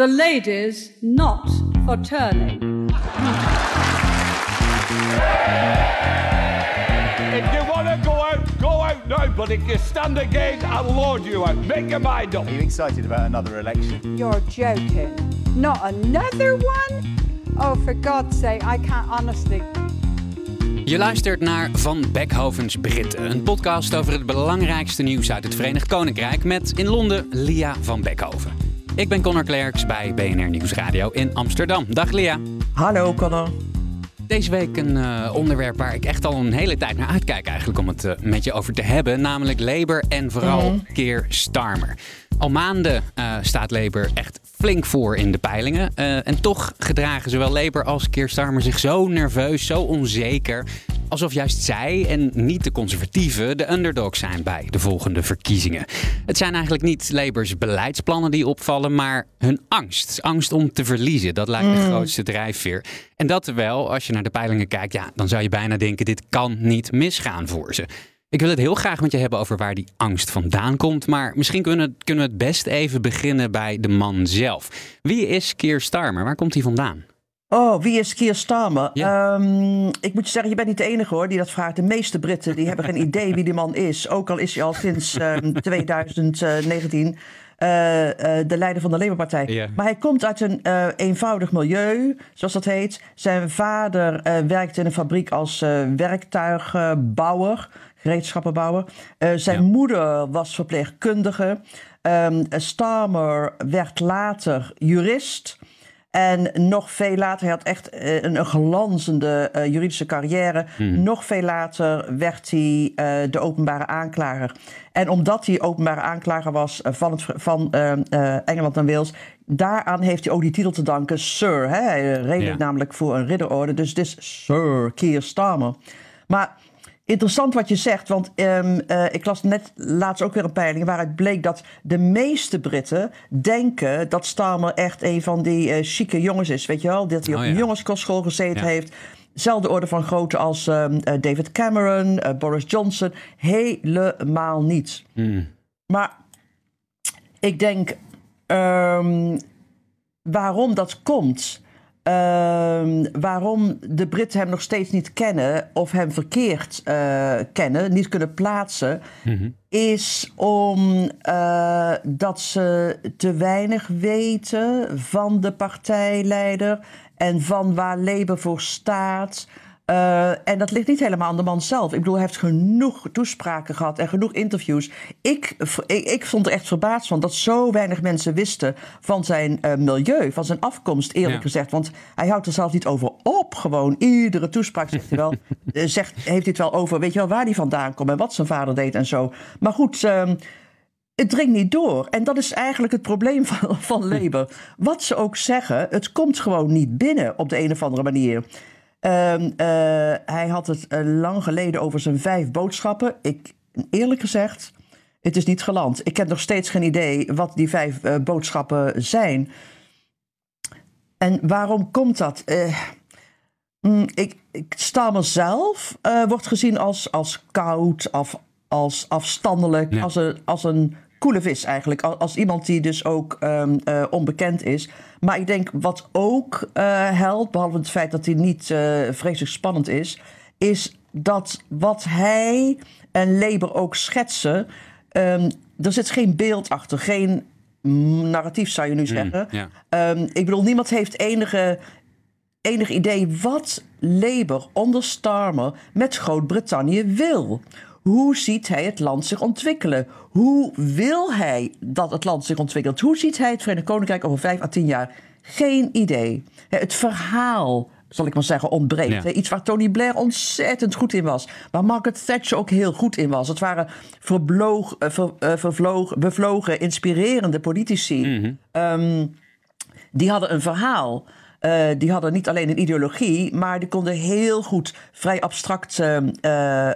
The ladies not for turning. If you want to go out, go out now. But if you stand again, I'll lord you out. Make your mind up. Are you excited about another election? You're joking. Not another one? Oh, for God's sake, I can't honestly. Je luistert naar Van Beckhovens Britten, een podcast over het belangrijkste nieuws uit het Verenigd Koninkrijk met in Londen Lia van Beckhoven. Ik ben Connor Klerks bij BNR Nieuwsradio in Amsterdam. Dag Lia. Hallo Connor. Deze week een uh, onderwerp waar ik echt al een hele tijd naar uitkijk eigenlijk om het uh, met je over te hebben. Namelijk Labour en vooral mm. Keir Starmer. Al maanden uh, staat Labour echt flink voor in de peilingen. en toch gedragen zowel Labour als Keir Starmer zich zo nerveus, zo onzeker. Alsof juist zij en niet de conservatieven de underdog zijn bij de volgende verkiezingen. Het zijn eigenlijk niet Labours beleidsplannen die opvallen, maar hun angst. Angst om te verliezen. Dat lijkt de grootste drijfveer. En dat terwijl, als je naar de peilingen kijkt, ja, dan zou je bijna denken: dit kan niet misgaan voor ze. Ik wil het heel graag met je hebben over waar die angst vandaan komt. Maar misschien kunnen, kunnen we het best even beginnen bij de man zelf. Wie is Keir Starmer? Waar komt hij vandaan? Oh, wie is Keir Starmer? Ja. Um, ik moet je zeggen, je bent niet de enige hoor die dat vraagt. De meeste Britten die hebben geen idee wie die man is. Ook al is hij al sinds um, 2019 uh, uh, de leider van de Labour-partij. Maar hij komt uit een uh, eenvoudig milieu, zoals dat heet. Zijn vader werkte in een fabriek als werktuigbouwer, gereedschappenbouwer. zijn ja. moeder was verpleegkundige. Um, Starmer werd later jurist. En nog veel later, hij had echt uh, een, een glanzende uh, juridische carrière. Hmm. Nog veel later werd hij uh, de openbare aanklager. En omdat hij openbare aanklager was van, het, van Engeland en Wales, daaraan heeft hij ook die titel te danken, Sir. Hè? Hij reed ja. namelijk voor een ridderorde, dus het is Sir Keir Starmer. Maar Interessant wat je zegt, want um, uh, ik las net laatst ook weer een peiling waaruit bleek dat de meeste Britten denken dat Starmer echt een van die uh, chique jongens is. Weet je wel, dat hij oh, op een ja. jongenskostschool gezeten ja. heeft. Zelfde orde van grootte als um, uh, David Cameron, Boris Johnson. Helemaal niet. Mm. Maar ik denk um, waarom dat komt. Uh, waarom de Britten hem nog steeds niet kennen of hem verkeerd uh, kennen, niet kunnen plaatsen, mm-hmm. is omdat uh, ze te weinig weten van de partijleider en van waar Labour voor staat. Uh, en dat ligt niet helemaal aan de man zelf. Ik bedoel, hij heeft genoeg toespraken gehad en genoeg interviews. Ik, ik, ik vond er echt verbaasd van dat zo weinig mensen wisten van zijn uh, milieu, van zijn afkomst, eerlijk ja. gezegd. Want hij houdt er zelf niet over op. Gewoon iedere toespraak zegt hij wel, uh, zegt, heeft hij het wel over, weet je wel, waar hij vandaan komt en wat zijn vader deed en zo. Maar goed. Uh, het dringt niet door. En dat is eigenlijk het probleem van, van Labour. Wat ze ook zeggen, het komt gewoon niet binnen op de een of andere manier. Um, uh, hij had het uh, lang geleden over zijn vijf boodschappen. Ik, eerlijk gezegd, het is niet geland. Ik heb nog steeds geen idee wat die vijf uh, boodschappen zijn. En waarom komt dat? Mm, ik, ik sta mezelf, wordt gezien als, als koud, als, als afstandelijk, ja. als, een, als een coole vis eigenlijk. Als iemand die dus ook um, uh, onbekend is. Maar ik denk wat ook uh, helpt, behalve het feit dat hij niet uh, vreselijk spannend is, is dat wat hij en Labour ook schetsen, um, er zit geen beeld achter, geen narratief zou je nu zeggen. Mm, ja. um, ik bedoel, niemand heeft enige, enig idee wat Labour onder Starmer met Groot-Brittannië wil. Hoe ziet hij het land zich ontwikkelen? Hoe wil hij dat het land zich ontwikkelt? Hoe ziet hij het Verenigd Koninkrijk over vijf à tien jaar? Geen idee. Het verhaal, zal ik maar zeggen, ontbreekt. Ja. Iets waar Tony Blair ontzettend goed in was. Waar Margaret Thatcher ook heel goed in was. Het waren verbloog, ver, vervloog, bevlogen, inspirerende politici. Mm-hmm. Um, die hadden een verhaal. Eh, die hadden niet alleen een ideologie, maar die konden heel goed vrij abstracte eh,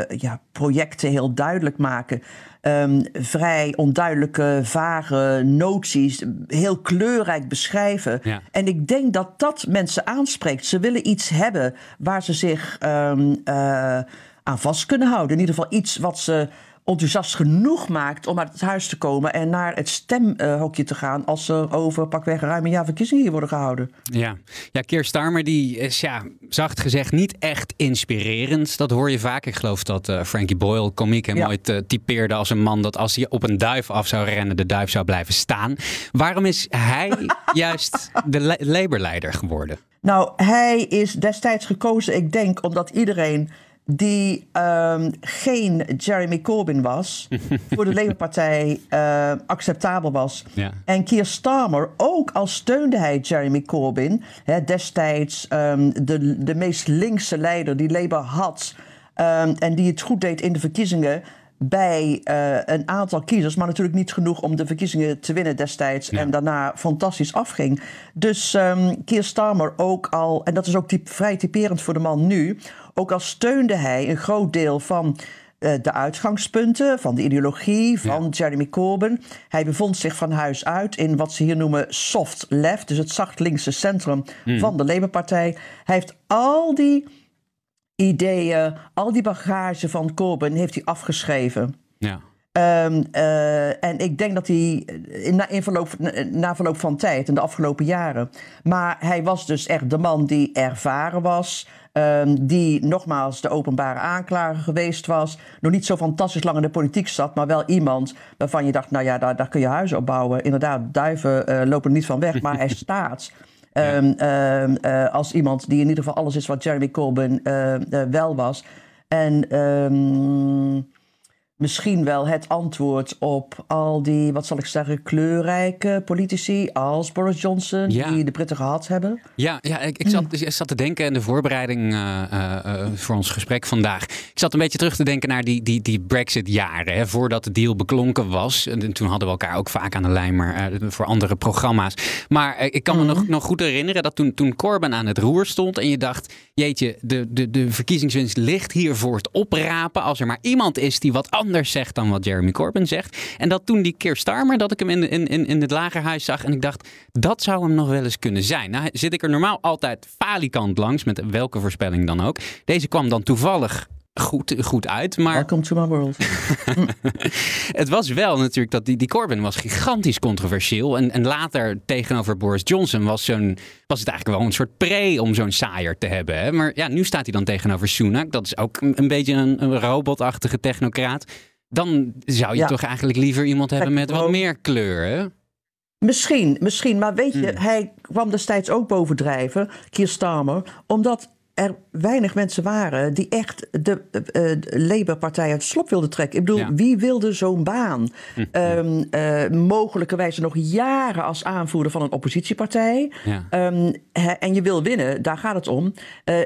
eh, ja, projecten heel duidelijk maken. Ehm, vrij onduidelijke, vage noties, heel kleurrijk beschrijven. Ja. En ik denk dat dat mensen aanspreekt. Ze willen iets hebben waar ze zich ehm, eh, aan vast kunnen houden. In ieder geval iets wat ze enthousiast genoeg maakt om uit het huis te komen en naar het stemhokje te gaan als er over pakweg ruim een jaar verkiezingen hier worden gehouden. Ja, ja Keir Starmer die is ja, zacht gezegd niet echt inspirerend. Dat hoor je vaak. Ik geloof dat eh, Frankie Boyle, komiek, hem Ja. ooit eh, typeerde als een man dat als hij op een duif af zou rennen, de duif zou blijven staan. Waarom is hij juist de le- Labour-leider geworden? Nou, hij is destijds gekozen, ik denk, omdat iedereen die ehm, geen Jeremy Corbyn was, voor de Labour-partij eh, acceptabel was. Ja. En Keir Starmer, ook al steunde hij Jeremy Corbyn, hè, destijds ehm, de, de meest linkse leider die Labour had ehm, en die het goed deed in de verkiezingen bij eh, een aantal kiezers, maar natuurlijk niet genoeg om de verkiezingen te winnen destijds en daarna fantastisch afging. Dus ehm Keir Starmer ook al, en dat is ook typ, vrij typerend voor de man nu, ook al steunde hij een groot deel van eh, de uitgangspunten, van de ideologie van Jeremy Corbyn. Hij bevond zich van huis uit in wat ze hier noemen soft left, dus het zacht linkse centrum van de Labour-partij. Hij heeft al die ideeën, al die bagage van Corbyn heeft hij afgeschreven. Ja. Ehm, eh, en ik denk dat hij in, na, in verloop, na, verloop van tijd, in de afgelopen jaren. Maar hij was dus echt de man die ervaren was. ehm, die nogmaals de openbare aanklager geweest was. Nog niet zo fantastisch lang in de politiek zat, maar wel iemand waarvan je dacht: nou ja, daar, daar kun je huizen op bouwen. Inderdaad, duiven eh, lopen niet van weg, maar hij staat. Ehm, ehm, eh, als iemand die in ieder geval alles is wat Jeremy Corbyn eh, eh, wel was. En ehm, misschien wel het antwoord op al die, wat zal ik zeggen, kleurrijke politici als Boris Johnson, Ja. die de Britten gehad hebben. Ja, ja ik, ik, zat, ik zat te denken in de voorbereiding eh, eh, eh, voor ons gesprek vandaag. Ik zat een beetje terug te denken naar die, die, die Brexit-jaren. hè, Voordat de deal beklonken was. En toen hadden we elkaar ook vaak aan de lijn, maar voor andere programma's. Maar ik kan me nog, nog goed herinneren dat toen, toen Corbyn aan het roer stond. En je dacht, jeetje, de, de, de verkiezingswinst ligt hier voor het oprapen. Als er maar iemand is die wat anders zegt dan wat Jeremy Corbyn zegt. En dat toen die Keir Starmer, dat ik hem in, in, in, in het lagerhuis zag. En ik dacht, dat zou hem nog wel eens kunnen zijn. Nou zit ik er normaal altijd falikant langs, met welke voorspelling dan ook. Deze kwam dan toevallig goed, goed uit. Maar Welcome to my world. het was wel natuurlijk dat die, die Corbyn was gigantisch controversieel. En, en later tegenover Boris Johnson was, zo'n, was het eigenlijk wel een soort pre om zo'n saaier te hebben. Hè? Maar ja, nu staat hij dan tegenover Sunak. Dat is ook een, een beetje een, een robotachtige technocraat. Dan zou je Ja. toch eigenlijk liever iemand hebben met wat meer kleur. Hè? Misschien, misschien. Maar weet je, Hmm. hij kwam destijds ook bovendrijven, Keir Starmer, omdat er weinig mensen waren die echt de, de Labour-partij uit de slop wilden trekken. Ik bedoel, Ja. wie wilde zo'n baan? Hm, Ehm eh, mogelijkerwijs nog jaren als aanvoerder van een oppositiepartij. Ja. Ehm, en je wil winnen, daar gaat het om.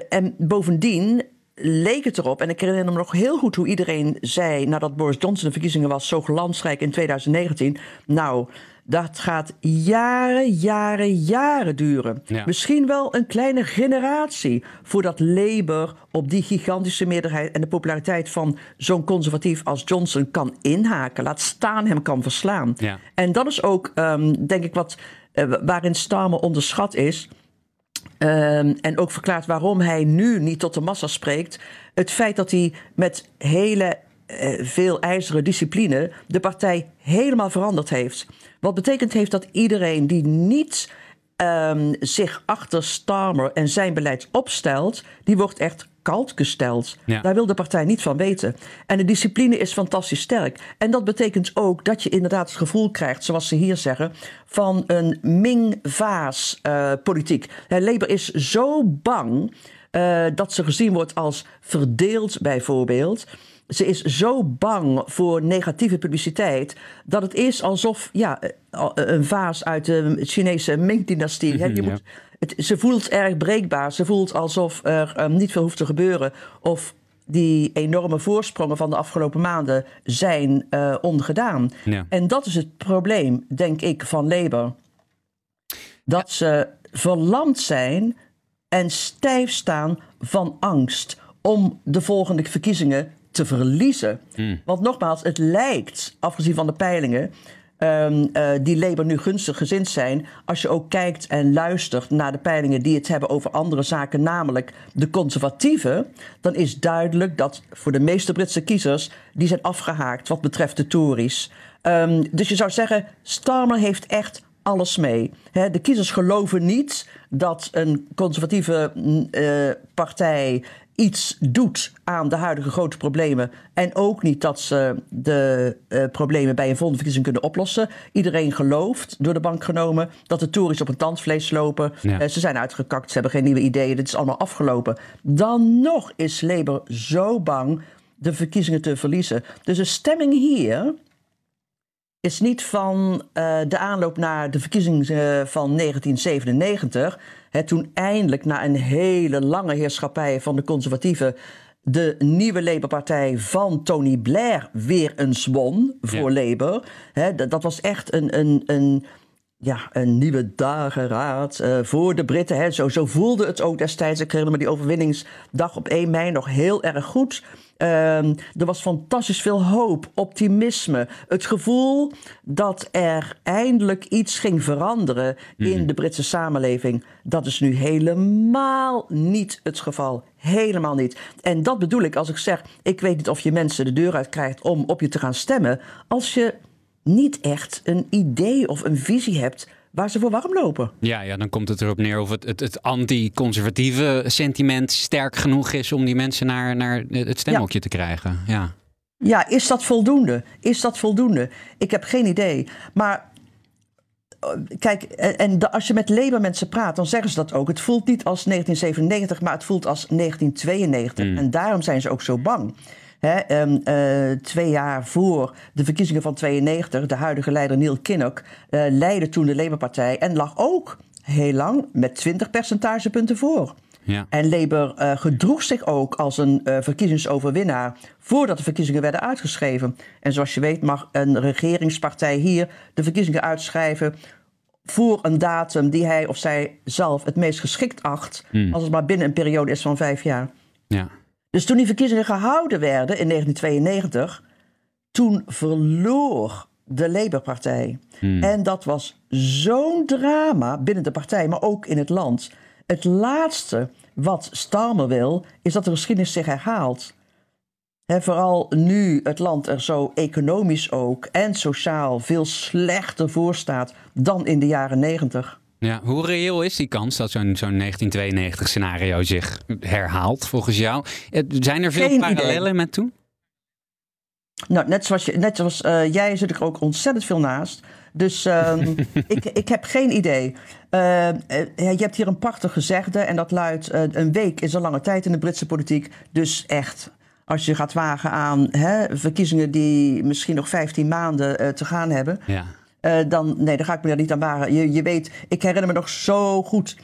En bovendien leek het erop, en ik herinner me nog heel goed hoe iedereen zei nadat Boris Johnson de verkiezingen was, zo glansrijk in 2019. Nou, dat gaat jaren, jaren, jaren duren. Ja. Misschien wel een kleine generatie voordat Labour op die gigantische meerderheid en de populariteit van zo'n conservatief als Johnson kan inhaken. Laat staan hem kan verslaan. Ja. En dat is ook, ehm, denk ik, wat, eh, waarin Starmer onderschat is. Ehm, en ook verklaart waarom hij nu niet tot de massa spreekt. Het feit dat hij met hele veel ijzeren discipline de partij helemaal veranderd heeft. Wat betekent heeft dat iedereen die niet ehm, zich achter Starmer en zijn beleid opstelt, die wordt echt koud gesteld. Ja. Daar wil de partij niet van weten. En de discipline is fantastisch sterk. En dat betekent ook dat je inderdaad het gevoel krijgt, zoals ze hier zeggen, van een Ming-Vaas-politiek. Labour is zo bang eh, dat ze gezien wordt als verdeeld, bijvoorbeeld. Ze is zo bang voor negatieve publiciteit dat het is alsof ja, eh, een vaas uit de Chinese Ming-dynastie. hè, je Ja. moet het, ze voelt erg breekbaar. Ze voelt alsof er ehm, niet veel hoeft te gebeuren. Of die enorme voorsprongen van de afgelopen maanden zijn eh, ongedaan. Ja. En dat is het probleem, denk ik, van Labour. Dat ze verlamd zijn en stijf staan van angst om de volgende verkiezingen te verliezen. Want nogmaals, het lijkt, afgezien van de peilingen, ehm, eh, die Labour nu gunstig gezind zijn. Als je ook kijkt en luistert naar de peilingen die het hebben over andere zaken, namelijk de conservatieven, dan is duidelijk dat voor de meeste Britse kiezers die zijn afgehaakt wat betreft de Tories. Ehm, dus je zou zeggen, Starmer heeft echt alles mee. De kiezers geloven niet dat een conservatieve mm, eh, partij iets doet aan de huidige grote problemen. En ook niet dat ze de eh, problemen bij een volgende verkiezing kunnen oplossen. Iedereen gelooft, door de bank genomen, dat de Tories op een tandvlees lopen. Ja. Eh, ze zijn uitgekakt, ze hebben geen nieuwe ideeën, dit is allemaal afgelopen. Dan nog is Labour zo bang de verkiezingen te verliezen. Dus de stemming hier is niet van eh, de aanloop naar de verkiezingen eh, van 1997. Hè, toen eindelijk na een hele lange heerschappij van de conservatieven. de nieuwe Labour-partij van Tony Blair weer eens won voor Labour. Hè, dat, dat was echt een. een, een ja, een nieuwe dageraad eh, voor de Britten. Hè. Zo, zo voelde het ook destijds. Ik herinner me die overwinningsdag op 1 mei nog heel erg goed. Ehm, er was fantastisch veel hoop, optimisme. Het gevoel dat er eindelijk iets ging veranderen in de Britse samenleving. Dat is nu helemaal niet het geval. Helemaal niet. En dat bedoel ik als ik zeg: ik weet niet of je mensen de deur uit krijgt om op je te gaan stemmen. Als je niet echt een idee of een visie hebt waar ze voor warm lopen. Ja, ja, dan komt het erop neer of het, het, het anti-conservatieve sentiment sterk genoeg is om die mensen naar, naar het stemhokje te krijgen. Ja. Ja, is dat voldoende? Is dat voldoende? Ik heb geen idee. Maar eh, kijk, en als je met Labour mensen praat, dan zeggen ze dat ook. Het voelt niet als 1997, maar het voelt als 1992. En daarom zijn ze ook zo bang. Hè, ehm, eh, twee jaar voor de verkiezingen van 92, de huidige leider Neil Kinnock eh, leidde toen de Labour-partij en lag ook heel lang met 20 percentagepunten voor. Ja. En Labour eh, gedroeg zich ook als een verkiezingsoverwinnaar voordat de verkiezingen werden uitgeschreven. En zoals je weet mag een regeringspartij hier de verkiezingen uitschrijven voor een datum die hij of zij zelf het meest geschikt acht, als het maar binnen een periode is van vijf jaar. Ja. Dus toen die verkiezingen gehouden werden in 1992, toen verloor de Labour-partij. En dat was zo'n drama binnen de partij, maar ook in het land. Het laatste wat Starmer wil, is dat de geschiedenis zich herhaalt. Hè, vooral nu het land er zo economisch ook en sociaal veel slechter voor staat dan in de jaren 90. Ja, hoe reëel is die kans dat zo'n zo'n 1992 scenario zich herhaalt volgens jou? Eh, Zijn er veel Geen parallellen idee. met toen? Nou, net zoals, je, net zoals eh, jij zit ik er ook ontzettend veel naast. Dus ehm, ik, ik heb geen idee. Eh, eh, je hebt hier een prachtig gezegde en dat luidt... een week is een lange tijd in de Britse politiek. Dus echt, als je gaat wagen aan hè, verkiezingen die misschien nog 15 maanden te gaan hebben... Ja. Eh, dan, nee, dan ga ik me daar niet aan wagen. Je, je weet, ik herinner me nog zo goed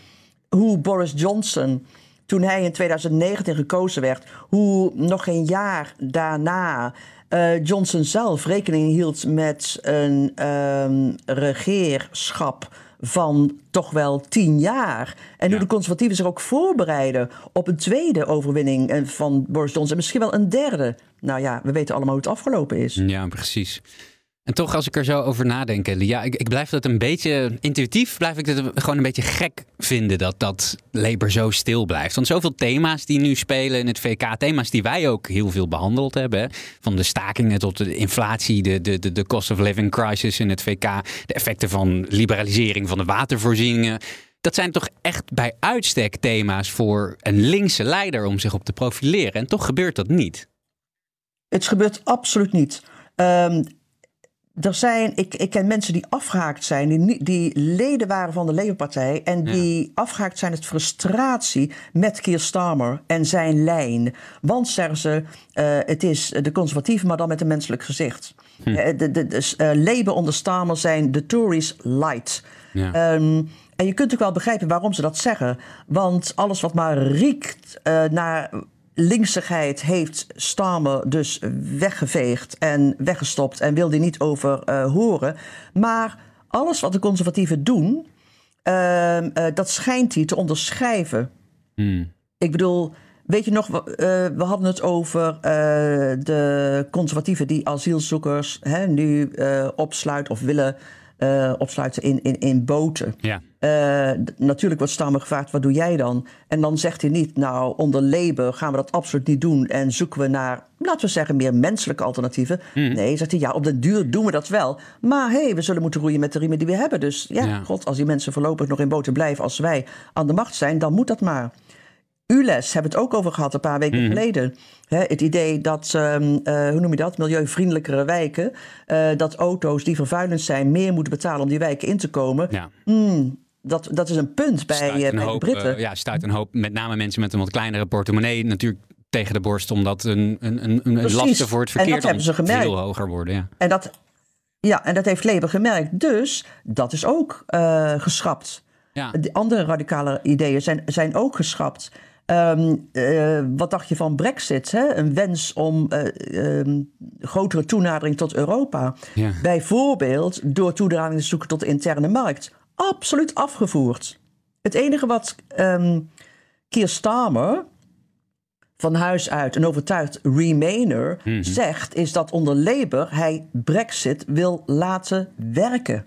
hoe Boris Johnson, toen hij in 2019 gekozen werd, hoe nog een jaar daarna eh, Johnson zelf rekening hield met een ehm, regeerschap van toch wel tien jaar. En hoe de conservatieven zich ook voorbereiden op een tweede overwinning eh, van Boris Johnson. Misschien wel een derde. Nou ja, we weten allemaal hoe het afgelopen is. Ja, precies. En toch, als ik er zo over nadenk, ja, ik, ik blijf dat een beetje intuïtief, blijf ik het gewoon een beetje gek vinden dat, dat Labour zo stil blijft. Want zoveel thema's die nu spelen in het VK, thema's die wij ook heel veel behandeld hebben, van de stakingen tot de inflatie, de, de, de, de cost of living crisis in het VK, de effecten van liberalisering van de watervoorzieningen. Dat zijn toch echt bij uitstek thema's voor een linkse leider om zich op te profileren. En toch gebeurt dat niet. Het gebeurt absoluut niet. Ehm, er zijn, ik, ik ken mensen die afgehaakt zijn, die, die leden waren van de Labour-partij en die afgehaakt zijn uit frustratie met Keir Starmer en zijn lijn. Want zeggen ze, eh, het is de conservatieven, maar dan met een menselijk gezicht. Eh, de, de, de, eh, Labour onder Starmer zijn de Tories light. Ja. Ehm, en je kunt ook wel begrijpen waarom ze dat zeggen. Want alles wat maar riekt naar linksigheid heeft Starmer dus weggeveegd en weggestopt en wil die niet over eh, horen. Maar alles wat de conservatieven doen, ehm, eh, dat schijnt hij te onderschrijven. Hmm. Ik bedoel, weet je nog, we, eh, hadden het over de conservatieven die asielzoekers hè, nu opsluiten of willen opsluiten in, in, in boten. Ja. Eh, natuurlijk wordt Stammer gevraagd, wat doe jij dan? En dan zegt hij niet, nou, onder Labour gaan we dat absoluut niet doen... en zoeken we naar, laten we zeggen, meer menselijke alternatieven. Nee, zegt hij, ja, op den duur doen we dat wel. Maar hé, hey, we zullen moeten roeien met de riemen die we hebben. Dus ja, Ja. god, als die mensen voorlopig nog in boten blijven... als wij aan de macht zijn, dan moet dat maar. ULES hebben het ook over gehad een paar weken geleden. Hè, het idee dat, ehm, eh, hoe noem je dat, milieuvriendelijkere wijken... eh, dat auto's die vervuilend zijn meer moeten betalen om die wijken in te komen... ja. Dat, dat is een punt bij, eh, een bij hoop, de Britten. eh, ja, stuit een hoop, met name mensen met een wat kleinere portemonnee, natuurlijk tegen de borst, omdat een, een, een, een lasten voor het verkeer dat hebben ze dan gemerkt. veel hoger worden. Ja. En dat, ja, en dat heeft Labour gemerkt. Dus dat is ook eh, geschrapt. Ja. De andere radicale ideeën zijn, zijn ook geschrapt. Ehm, eh, wat dacht je van Brexit? Hè? Een wens om eh, ehm, grotere toenadering tot Europa. Ja. Bijvoorbeeld door toenadering te zoeken tot de interne markt. Absoluut afgevoerd. Het enige wat ehm Keir Starmer van huis uit een overtuigd Remainer zegt, is dat onder Labour hij Brexit wil laten werken.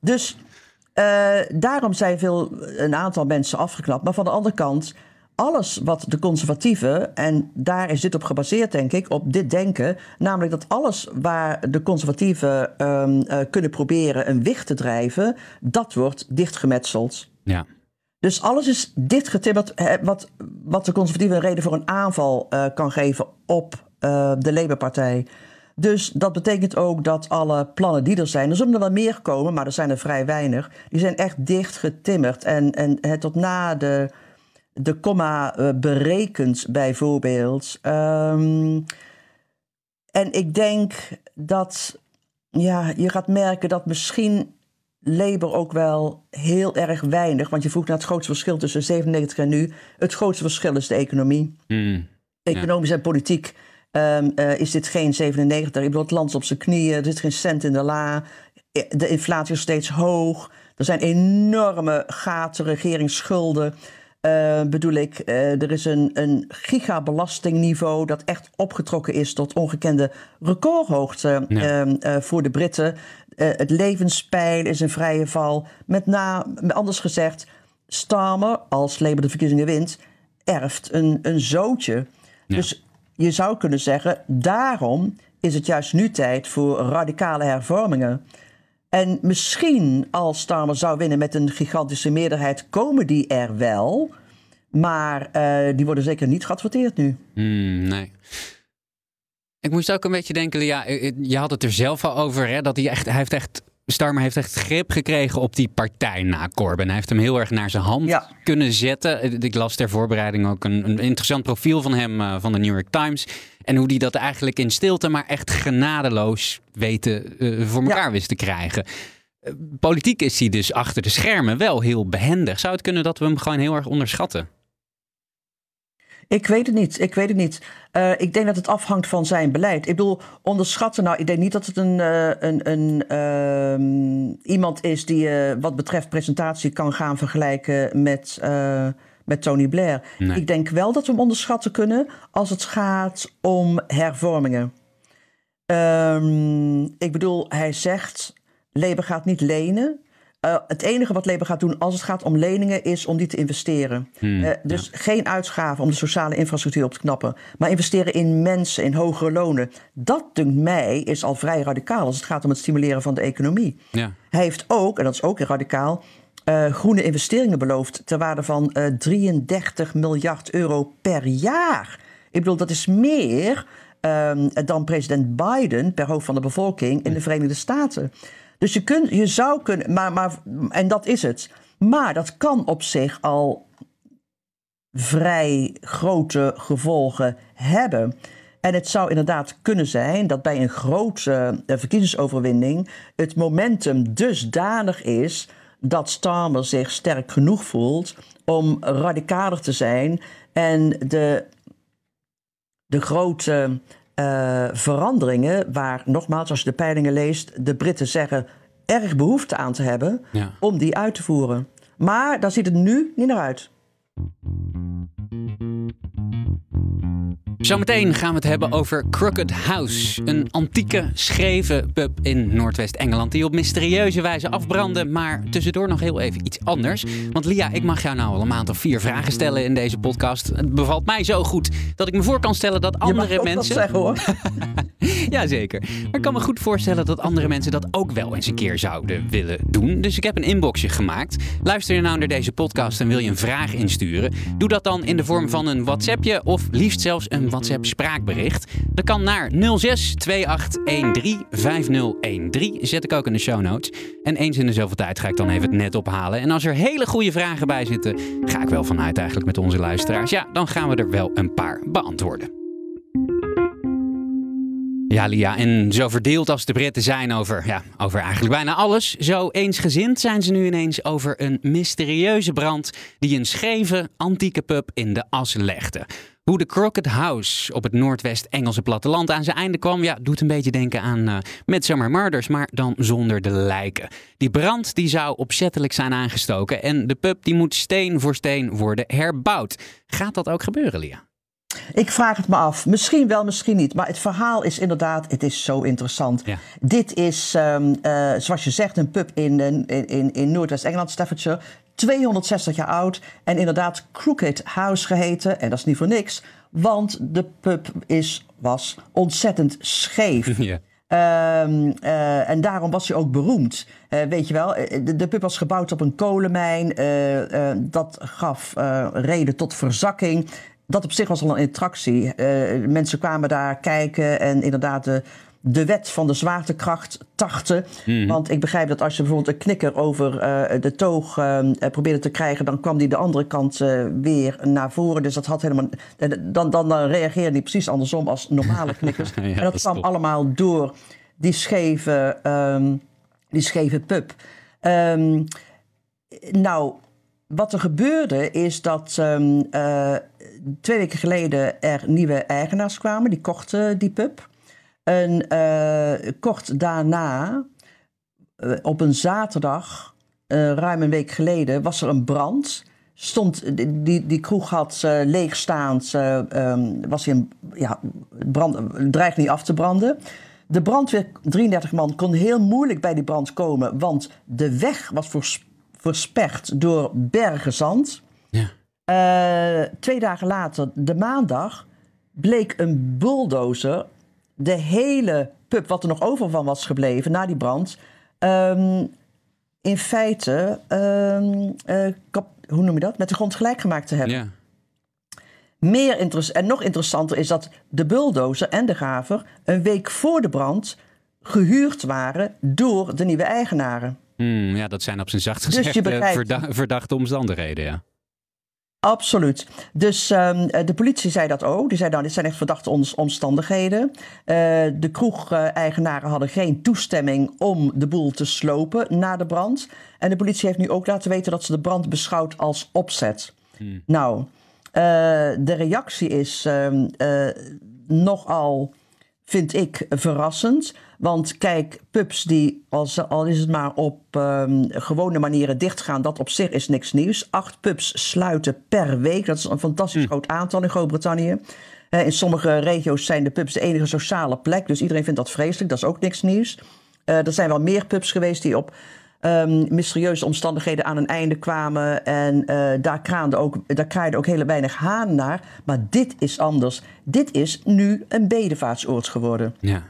Dus eh, daarom zijn veel, een aantal mensen afgeknapt. Maar van de andere kant, alles wat de conservatieven, en daar is dit op gebaseerd, denk ik, op dit denken, namelijk dat alles waar de conservatieven ehm, eh, kunnen proberen een wicht te drijven, dat wordt dichtgemetseld. Ja. Dus alles is dichtgetimmerd, wat, wat de conservatieven een reden voor een aanval eh, kan geven op eh, de Labour-partij. Dus dat betekent ook dat alle plannen die er zijn, er zullen er wel meer komen, maar er zijn er vrij weinig, die zijn echt dichtgetimmerd. En, en tot na de, de komma eh, berekend, bijvoorbeeld. Ehm, en ik denk dat ja, je gaat merken dat misschien Labour ook wel heel erg weinig. Want je vroeg naar het grootste verschil tussen 97 en nu. Het grootste verschil is de economie. Hmm. Economisch en politiek ehm, eh, is dit geen 97. Ik bedoel, het land is op zijn knieën. Er zit geen cent in de la. Eh, De inflatie is steeds hoog. Er zijn enorme gaten, regeringsschulden. Eh, bedoel ik, eh, er is een, een gigabelastingniveau dat echt opgetrokken is tot ongekende recordhoogte Ja. ehm, eh, voor de Britten. Het levenspeil is in vrije val. Met name, anders gezegd, Starmer, als Labour de verkiezingen wint, erft een, een zootje. Dus je zou kunnen zeggen, daarom is het juist nu tijd voor radicale hervormingen. En misschien als Starmer zou winnen met een gigantische meerderheid, komen die er wel. Maar eh, die worden zeker niet geadverteerd nu. Hmm, nee. Ik moest ook een beetje denken, ja, eh, je had het er zelf al over, hè, dat hij echt, hij heeft echt, Starmer heeft echt grip gekregen op die partij na Corbyn. Hij heeft hem heel erg naar zijn hand Ja. kunnen zetten. Ik las ter voorbereiding ook een, een interessant profiel van hem eh, van de New York Times. En hoe die dat eigenlijk in stilte, maar echt genadeloos weten, eh, voor elkaar wist te krijgen. Eh, Politiek is hij dus achter de schermen wel heel behendig. Zou het kunnen dat we hem gewoon heel erg onderschatten? Ik weet het niet. Ik weet het niet. Eh, ik denk dat het afhangt van zijn beleid. Ik bedoel, onderschatten. Nou, ik denk niet dat het een, eh, een, een ehm, iemand is die eh, wat betreft presentatie kan gaan vergelijken met, met Tony Blair. Nee. Ik denk wel dat we hem onderschatten kunnen als het gaat om hervormingen. Ehm, ik bedoel, hij zegt: Labour gaat niet lenen. Eh, het enige wat Labour gaat doen als het gaat om leningen is om die te investeren. Eh, dus geen uitgaven om de sociale infrastructuur op te knappen, maar investeren in mensen, in hogere lonen. Dat, dunkt mij, is al vrij radicaal als het gaat om het stimuleren van de economie. Ja. Hij heeft ook, en dat is ook heel radicaal, eh, groene investeringen beloofd ter waarde van eh, 33 miljard euro per jaar. Ik bedoel, dat is meer ehm, dan president Biden per hoofd van de bevolking in de Verenigde Staten. Dus je, kunt, je zou kunnen, maar, maar, en dat is het. Maar dat kan op zich al vrij grote gevolgen hebben. En het zou inderdaad kunnen zijn dat bij een grote eh, verkiezingsoverwinning het momentum dusdanig is dat Starmer zich sterk genoeg voelt om radicaler te zijn en de, de grote eh, veranderingen, waar nogmaals, als je de peilingen leest, de Britten zeggen erg behoefte aan te hebben Ja. om die uit te voeren. Maar daar ziet het nu niet naar uit. Zometeen gaan we het hebben over Crooked House. Een antieke, scheve pub in Noordwest-Engeland die op mysterieuze wijze afbrandde. Maar tussendoor nog heel even iets anders. Want Lia, ik mag jou nou al een maand of vier vragen stellen in deze podcast. Het bevalt mij zo goed dat ik me voor kan stellen dat Je mag andere ook wat mensen... zeggen hoor. Jazeker. Maar ik kan me goed voorstellen dat andere mensen dat ook wel eens een keer zouden willen doen. Dus ik heb een inboxje gemaakt. Luister je nou naar deze podcast en wil je een vraag insturen? Doe dat dan in de vorm van een WhatsAppje of liefst zelfs een WhatsApp spraakbericht. Dat kan naar 06 2813 5013. Zet ik ook in de show notes. En eens in de zoveel tijd ga ik dan even het net ophalen. En als er hele goede vragen bij zitten, ga ik wel vanuit eigenlijk met onze luisteraars. Ja, dan gaan we er wel een paar beantwoorden. Ja, Lia, en zo verdeeld als de Britten zijn over, ja, over eigenlijk bijna alles, zo eensgezind zijn ze nu ineens over een mysterieuze brand die een scheve, antieke pub in de as legde. Hoe de Crooked House op het Noordwest-Engelse platteland aan zijn einde kwam, ja, doet een beetje denken aan uh, Midsummer Murders, maar dan zonder de lijken. Die brand die zou opzettelijk zijn aangestoken en de pub die moet steen voor steen worden herbouwd. Gaat dat ook gebeuren, Lia? Ik vraag het me af. Misschien wel, misschien niet. Maar het verhaal is inderdaad, het is zo interessant. Ja. Dit is, um, uh, zoals je zegt, een pub in, in, in, in Noordwest-Engeland, Staffordshire. 260 jaar oud en inderdaad Crooked House geheten. En dat is niet voor niks, want de pub is, was ontzettend scheef. Ja. Um, uh, en daarom was hij ook beroemd. Uh, weet je wel, de, de, pub was gebouwd op een kolenmijn. Uh, dat gaf reden tot verzakking. Dat op zich was al een attractie. mensen kwamen daar kijken en inderdaad de, de wet van de zwaartekracht tarten. Mhm. Mm. Want ik begrijp dat als je bijvoorbeeld een knikker over de toog probeerde te krijgen... dan kwam die de andere kant weer naar voren. Dus dat had helemaal... Dan, dan, dan reageerde die precies andersom als normale knikkers. Ja, en dat, kwam top. allemaal door die scheve, um, die scheve pub. Um, nou, wat er gebeurde is dat um, uh, twee weken geleden er nieuwe eigenaars kwamen. Die kochten die pub. En uh, kort daarna, uh, op een zaterdag, ruim een week geleden, was er een brand. Stond, die, die kroeg had leegstaand, um, was een, ja, brand, dreigt niet af te branden. De brandweer, 33 man, kon heel moeilijk bij die brand komen, want de weg was vers, versperd door bergen zand. Uh, twee dagen later, de maandag, bleek een bulldozer de hele pub, wat er nog over van was gebleven na die brand, um, in feite, um, uh, kap, hoe noem je dat, met de grond gelijk gemaakt te hebben. Ja. Meer interess en nog interessanter is dat de bulldozer en de graver een week voor de brand gehuurd waren door de nieuwe eigenaren. Hmm, ja, dat zijn op zijn zacht Dus gezegd verda verdachte omstandigheden, ja. Absoluut. Dus um, de politie zei dat ook. Die zei nou, dit zijn echt verdachte omstandigheden. Uh, de kroeg-eigenaren hadden geen toestemming om de boel te slopen na de brand. En de politie heeft nu ook laten weten dat ze de brand beschouwt als opzet. Hmm. Nou, uh, de reactie is um, uh, nogal, vind ik, verrassend. Want kijk, pubs die, als, al is het maar op um, gewone manieren dichtgaan, dat op zich is niks nieuws. Acht pubs sluiten per week. Dat is een fantastisch mm. groot aantal in Groot-Brittannië. Uh, in sommige regio's zijn de pubs de enige sociale plek. Dus iedereen vindt dat vreselijk. Dat is ook niks nieuws. Uh, er zijn wel meer pubs geweest die op um, mysterieuze omstandigheden aan een einde kwamen. En uh, daar, kraande ook, daar kraaide ook heel weinig haan naar. Maar dit is anders. Dit is nu een bedevaartsoord geworden. Ja.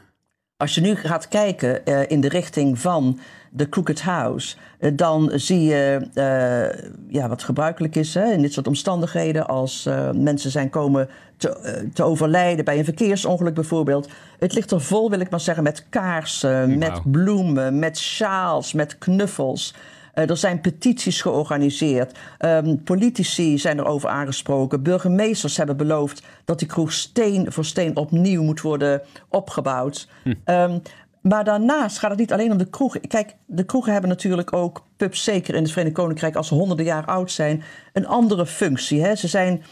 Als je nu gaat kijken uh, in de richting van de Crooked House, uh, dan zie je uh, ja, wat gebruikelijk is hè, in dit soort omstandigheden. Als mensen zijn komen te, te, overlijden bij een verkeersongeluk bijvoorbeeld. Het ligt er vol, wil ik maar zeggen, met kaarsen, wow. met bloemen, met sjaals, met knuffels. Uh, er zijn petities georganiseerd. Um, politici zijn erover aangesproken. Burgemeesters hebben beloofd dat die kroeg steen voor steen opnieuw moet worden opgebouwd. Hm. Um, maar daarnaast gaat het niet alleen om de kroegen. Kijk, de kroegen hebben natuurlijk ook, pubs zeker in het Verenigd Koninkrijk, als ze honderden jaar oud zijn, een andere functie. Hè? Ze zijn,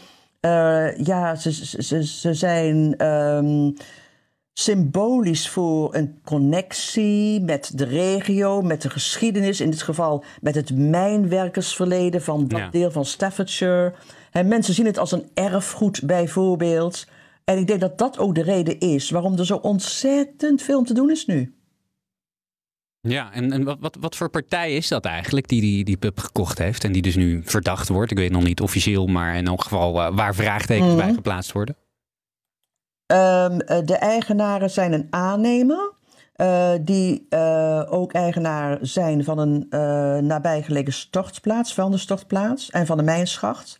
uh, ja, ze, ze, ze zijn. Um, symbolisch voor een connectie met de regio, met de geschiedenis, in dit geval met het mijnwerkersverleden van dat Ja. deel van Staffordshire. En mensen zien het als een erfgoed bijvoorbeeld. En ik denk dat dat ook de reden is waarom er zo ontzettend veel om te doen is nu. Ja, en, en wat, wat, wat voor partij is dat eigenlijk die, die die pub gekocht heeft en die dus nu verdacht wordt? Ik weet nog niet officieel, maar in elk geval eh, waar vraagtekens bij geplaatst worden. Ehm, eh, de eigenaren zijn een aannemer. eh, die eh, ook eigenaar zijn van een nabijgelegen stortplaats, vuilnisstortplaats en van de mijnschacht.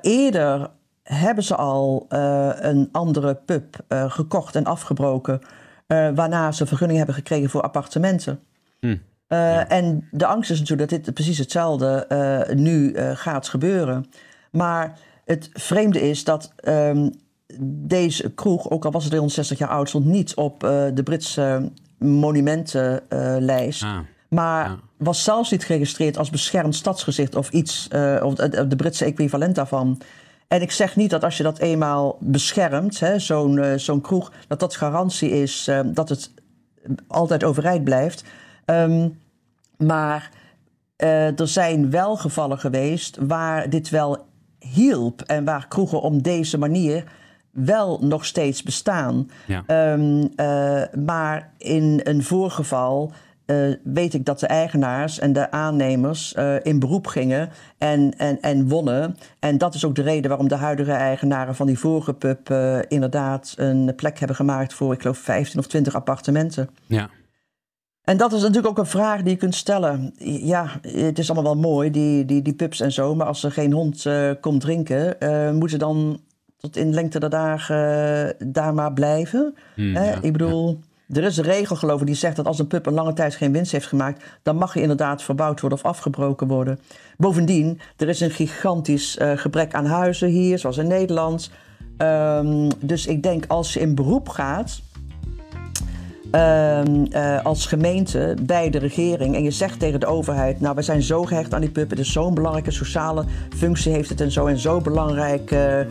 Eerder hebben ze al een andere pub gekocht en afgebroken, waarna ze vergunning hebben gekregen voor appartementen. Hm. En de angst is natuurlijk dat dit precies hetzelfde nu gaat gebeuren. Maar het vreemde is dat ehm, deze kroeg, ook al was het 360 jaar oud, stond niet op eh, de Britse monumentenlijst. Ah, maar ja. was zelfs niet geregistreerd als beschermd stadsgezicht of iets, eh, of de, de Britse equivalent daarvan. En ik zeg niet dat als je dat eenmaal beschermt, zo'n eh, zo'n kroeg, dat dat garantie is eh, dat het altijd overeind blijft. Ehm, maar eh, er zijn wel gevallen geweest waar dit wel hielp en waar kroegen om deze manier wel nog steeds bestaan. ja. Ehm, eh, maar in een voorgeval eh, weet ik dat de eigenaars en de aannemers eh, in beroep gingen en, en, en wonnen. En dat is ook de reden waarom de huidige eigenaren van die vorige pub inderdaad een plek hebben gemaakt voor, ik geloof, 15 of 20 appartementen. ja. En dat is natuurlijk ook een vraag die je kunt stellen. Ja, het is allemaal wel mooi, die, die, die pubs en zo. Maar als er geen hond komt drinken, moeten dan tot in lengte der dagen eh, daar maar blijven? Hm, Hè? ja, ik bedoel, er is een regel geloof ik die zegt dat als een pub een lange tijd geen winst heeft gemaakt, dan mag hij inderdaad verbouwd worden of afgebroken worden. Bovendien, er is een gigantisch eh, gebrek aan huizen hier, zoals in Nederland. Ehm, dus ik denk als je in beroep gaat, ehm, eh, als gemeente bij de regering en je zegt tegen de overheid: Nou, we zijn zo gehecht aan die het is zo'n belangrijke sociale functie heeft het en zo en zo belangrijk eh, eh,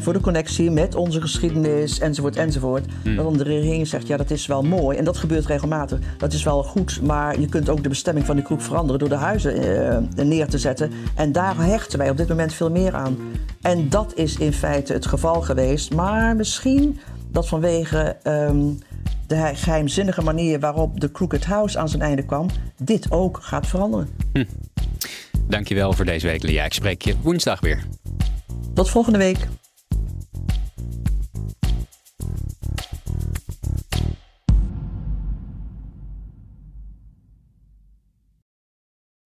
voor de connectie met onze geschiedenis enzovoort enzovoort. Dat dan de regering zegt: Ja, dat is wel mooi en dat gebeurt regelmatig. Dat is wel goed, maar je kunt ook de bestemming van die kroeg veranderen door de huizen neer te zetten. En daar hechten wij op dit moment veel meer aan. En dat is in feite het geval geweest, maar misschien dat vanwege. ehm, de he- geheimzinnige manier waarop de Crooked House aan zijn einde kwam, dit ook gaat veranderen. Dankjewel voor deze week, Lia. Ik spreek je woensdag weer. Tot volgende week.